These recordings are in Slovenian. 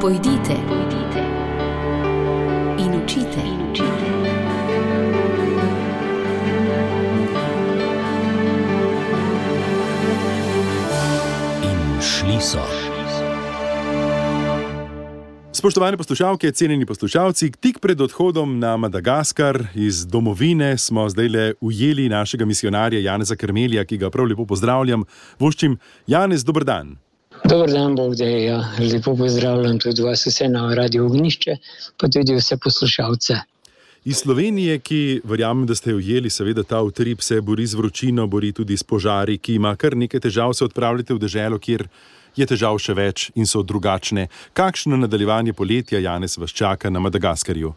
Pojdite, pojdite in učite. In učite. In šli so. Spoštovane poslušalke, cenjeni poslušalci, tik pred odhodom na Madagaskar iz domovine smo zdaj le ujeli našega misionarja Janeza Krmelja, ki ga prav lepo pozdravljam. Voščim, Janez, dober Dober dan, Bog da je. Ja. Lepo pozdravljam tudi vas vse na Radio Ognišče, pa tudi vse poslušalce. Iz Slovenije, ki verjamem, da ste ujeli, seveda ta utrip se bori z vročino, bori tudi s požari, ki ima kar nekaj težav, se odpravljate v deželo, kjer je težav še več in so drugačne. Kakšno nadaljevanje poletja Janez vas čaka na Madagaskarju?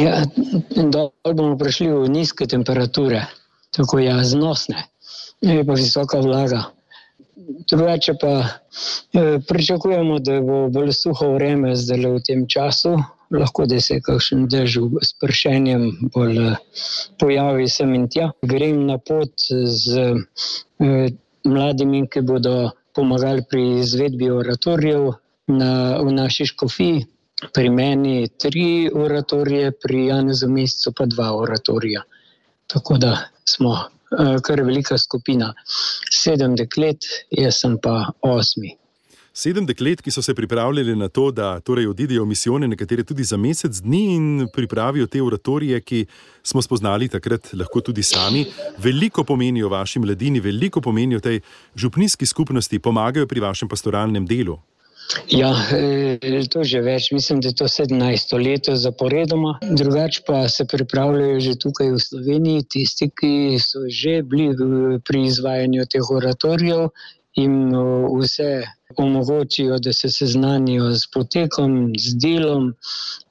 Ja, dol bomo prišli v nizke temperature, tako ja, znosne, je pa visoka vlaga. Drugače pa eh, pričakujemo, da bo bolj suho vreme zdaj v tem času, lahko da se kakšen dež s pršenjem bolj eh, pojavi sem in tja. Grem na pot z eh, mladimi, ki bodo pomagali pri izvedbi oratorijev na, v naši škofiji. Pri meni tri oratorije, pri Janezu Mesecu pa dva oratorija. Tako da smo kar velika skupina. Sedem deklet, jaz sem pa osmi. Sedem deklet, ki so se pripravljali na to, da torej odidejo v misijone, nekatere tudi za mesec dni in pripravijo te oratorije, ki smo spoznali takrat lahko tudi sami, veliko pomenijo vaši mladini, veliko pomenijo tej župnijski skupnosti, pomagajo pri vašem pastoralnem delu. Ja, to je že več, mislim, da je to 17 let zaporedoma. Drugače pa se pripravljajo že tukaj v Sloveniji tisti, ki so že bili pri izvajanju teh oratorijev in vse omogočijo, da se seznanijo z potekom, z delom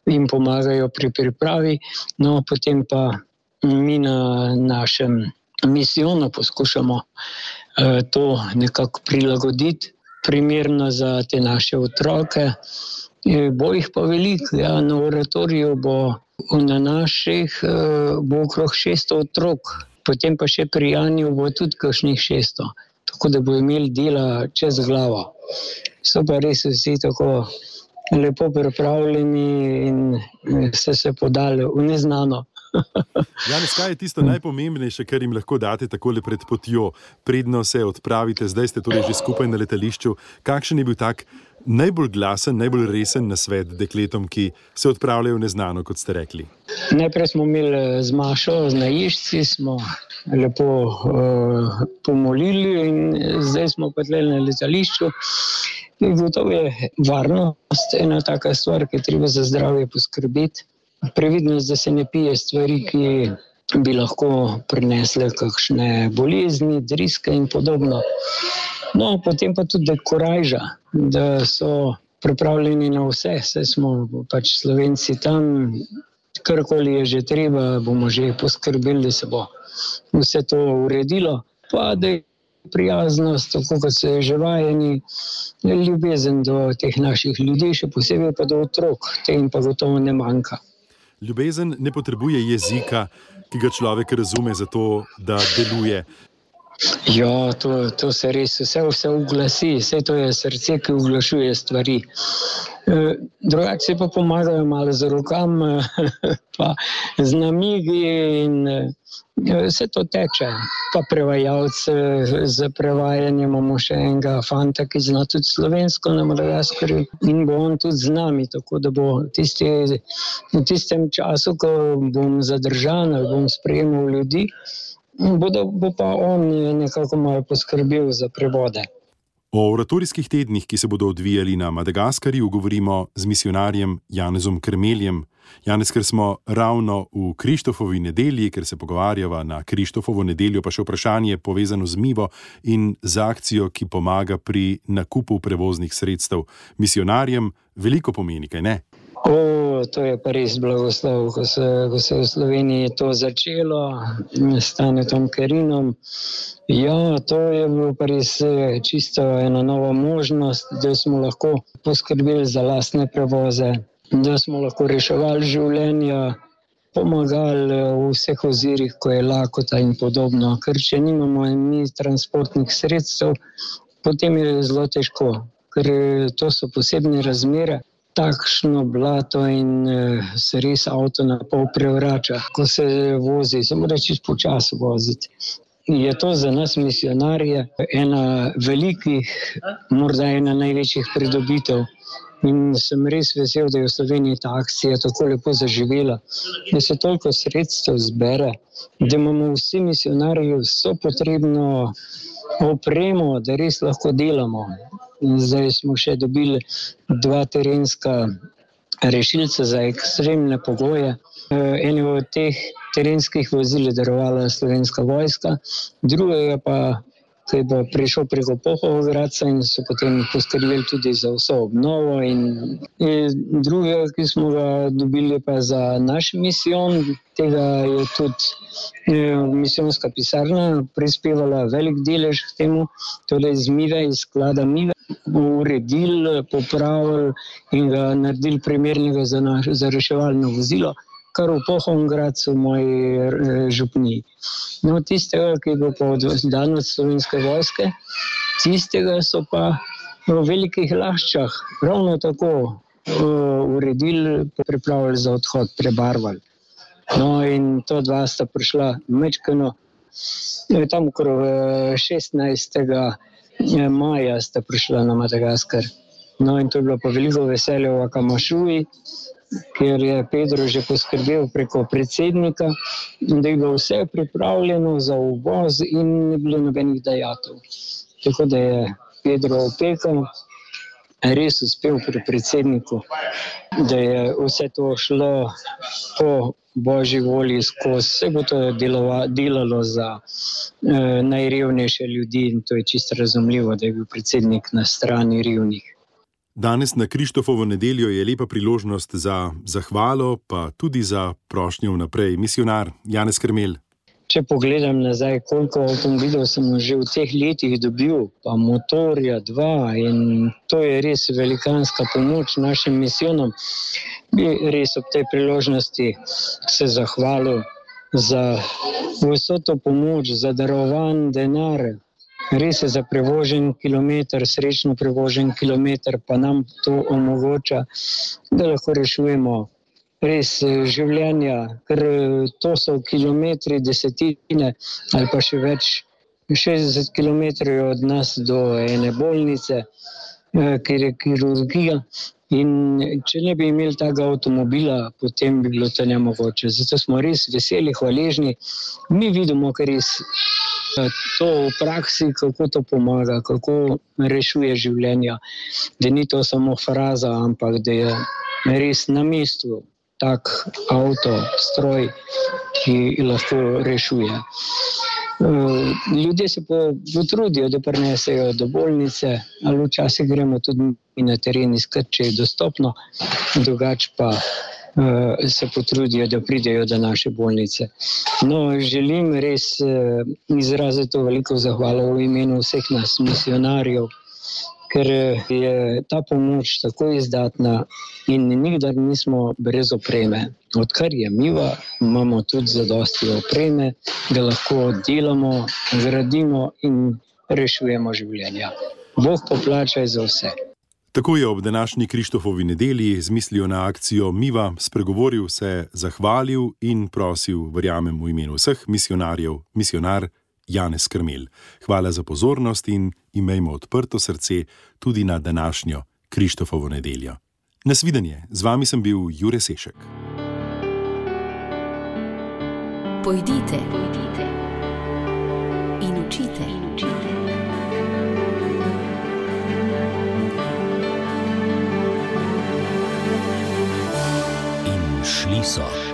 in pomagajo pri pripravi. No, potem pa mi na našem misijonu poskušamo uh, to nekako prilagoditi, primerno za te naše otroke. Bo jih pa veliko, ja, na oratoriju bo na naših uh, bo okrog 600 otrok, potem pa še pri Janju bo tudi kakšnih 600 tako da bo imeli dela čez glavo. So pa res vsi tako lepo pripravljeni in se se podali v neznano. Janes, kaj je tisto najpomembnejše, kar jim lahko date tako pred potjo, predno se odpravite, zdaj ste torej že skupaj na letališču. Kakšen je bil tak najbolj glasen, najbolj resen na svet dekletom, ki se odpravljajo neznano, kot ste rekli? Najprej smo imeli z Mašo, z najišči smo lepo uh, pomolili, in zdaj smo pa tle na letališču. Gotovo je varnost ena taka stvar, ki je treba za zdravje poskrbeti. Previdnost, da se ne pije stvari, ki bi lahko prinesle kakšne bolezni, driske in podobno. No, potem pa tudi korajža, da so pripravljeni na vse, vse smo pač slovenci tam, karkoli je že treba, bomo že poskrbeli, da se bo vse to uredilo. Pa da je prijaznost, tako kot je že vajeni, ljubezen do teh naših ljudi, še posebej pa do otrok, te jim pa gotovo ne manjka. Ljubezen ne potrebuje jezika, ki ga človek razume, zato da deluje. Ja, to, to se res vse, vse uglasi, vse to je srce, ki uglašuje stvari. E, drugače pa pomagajo malo z rokami, pa z namigi in e, vse to teče. Pa prevajalce za prevajanje imamo še enega fanta, ki zna tudi slovensko na Madagaskarju in bo on tudi z nami, tako da bo tisti, v tistem času, ko bom zadržan ali bom sprejemal ljudi, bodo, bo pa on nekako malo poskrbel za prevode. O oratorijskih tednih, ki se bodo odvijali na Madagaskarju, govorimo z misionarjem Janezom Krmeljem. Janez, ker smo ravno v Krištofovi nedelji, ker se pogovarjava na Krištofovo nedeljo, pa še vprašanje povezano z Mivo in z akcijo, ki pomaga pri nakupu prevoznih sredstev. Misionarjem veliko pomeni, kaj ne? O, to je pa res blagoslov, ko se, ko se v Sloveniji to začelo, s Tanetom Kerinom. Ja, to je bilo pa res eh, čisto ena nova možnost, da smo lahko poskrbeli za lastne prevoze, da smo lahko reševali življenja, pomagali eh, v vseh ozirih, ko je lakota in podobno. Ker če nimamo mi transportnih sredstev, potem je zelo težko, ker eh, to so posebne razmere takšno blato in uh, se res avto na pol prevrača, ko se vozi, samo reči počasi voziti. Je to za nas, misionarje, ena velikih, morda ena največjih pridobitev. In sem res vesel, da je v Sloveniji ta akcija tako lepo zaživela, da se toliko sredstev zbere, da imamo vsi misionarji vso potrebno opremo, da res lahko delamo. Zdaj smo še dobili dva terenska rešilca za ekstremne pogoje. Eno od teh terenskih vozil je darovala slovenska vojska, drugega pa ki je prišel preko Pohovega in so potem poskrbeli tudi za vso obnovo. In, in druge, ki smo ga dobili, pa za naš misijon, tega je tudi je, misijonska pisarna prispevala velik delež k temu, torej iz Mive, iz sklada Mive. Uredili, popravili in ga naredili primernega za, naš, za reševalno vozilo kar v Pohongradu, v moji eh, župni. No, tistega, ki bo pa oddan od slovenske vojske, tistega so pa v velikih lahčah ravno tako uh, uredili, pripravili za odhod, prebarvali. No, in to dva sta prišla mečkano, eh, tam okrog 16. maja sta prišla na Madagaskar. No, in to je bilo pa veliko veselje v Akamašuji, ker je Pedro že poskrbel preko predsednika, da je bilo vse pripravljeno za uvoz in ni bilo nobenih dajatov. Tako da je Pedro opekal, res uspel pri predsedniku, da je vse to šlo po božji volji skozi. Vse bo to delova, delalo za eh, najrevnejše ljudi in to je čisto razumljivo, da je bil predsednik na strani revnih. Danes na Krištofovo nedeljo je lepa priložnost za zahvalo, pa tudi za prošnjo vnaprej. Misionar Janez Krmel. Če pogledam nazaj, koliko avtomobilov sem že v teh letih dobil, pa motorja dva in to je res velikanska pomoč našim misijonom, bi res ob tej priložnosti se zahvalil za vso to pomoč, za darovan denar, res je za prevožen kilometr, srečno prevožen kilometr, pa nam to omogoča, da lahko rešujemo res eh, življenja, ker eh, to so kilometri, desetine ali pa še več. 60 km od nas do ene bolnice, eh, kjer je kirurgija. In če ne bi imeli tega avtomobila, potem bi bilo to nemogoče. Zato smo res veseli, hvaležni. Mi vidimo, ker res to v praksi, kako to pomaga, kako rešuje življenja. Da ni to samo fraza, ampak da je res na mestu tak avto, stroj, ki lahko rešuje. Ljudje se potrudijo, da prenesejo do bolnice, ali včasih gremo tudi na teren iskati, če je dostopno, drugače pa se potrudijo, da pridejo do naše bolnice. No, želim res uh, izraziti veliko zahvalo v imenu vseh nas, misionarjev, ker je ta pomoč tako izdatna in nikdar nismo brez opreme. Odkar je miva, imamo tudi zadosti opreme, da lahko delamo, gradimo in rešujemo življenja. Bog poplačaj za vse. Tako je ob današnji Krištofovi nedelji z mislijo na akcijo Miva spregovoril, se zahvalil in prosil, verjamem, v imenu vseh misionarjev, misionar Janez Krmel. Hvala za pozornost in imejmo odprto srce tudi na današnjo Krištofovo nedeljo. Nasvidenje, z vami sem bil Jure Sešek. Pojdite, pojdite in učite. In učite. Šli so.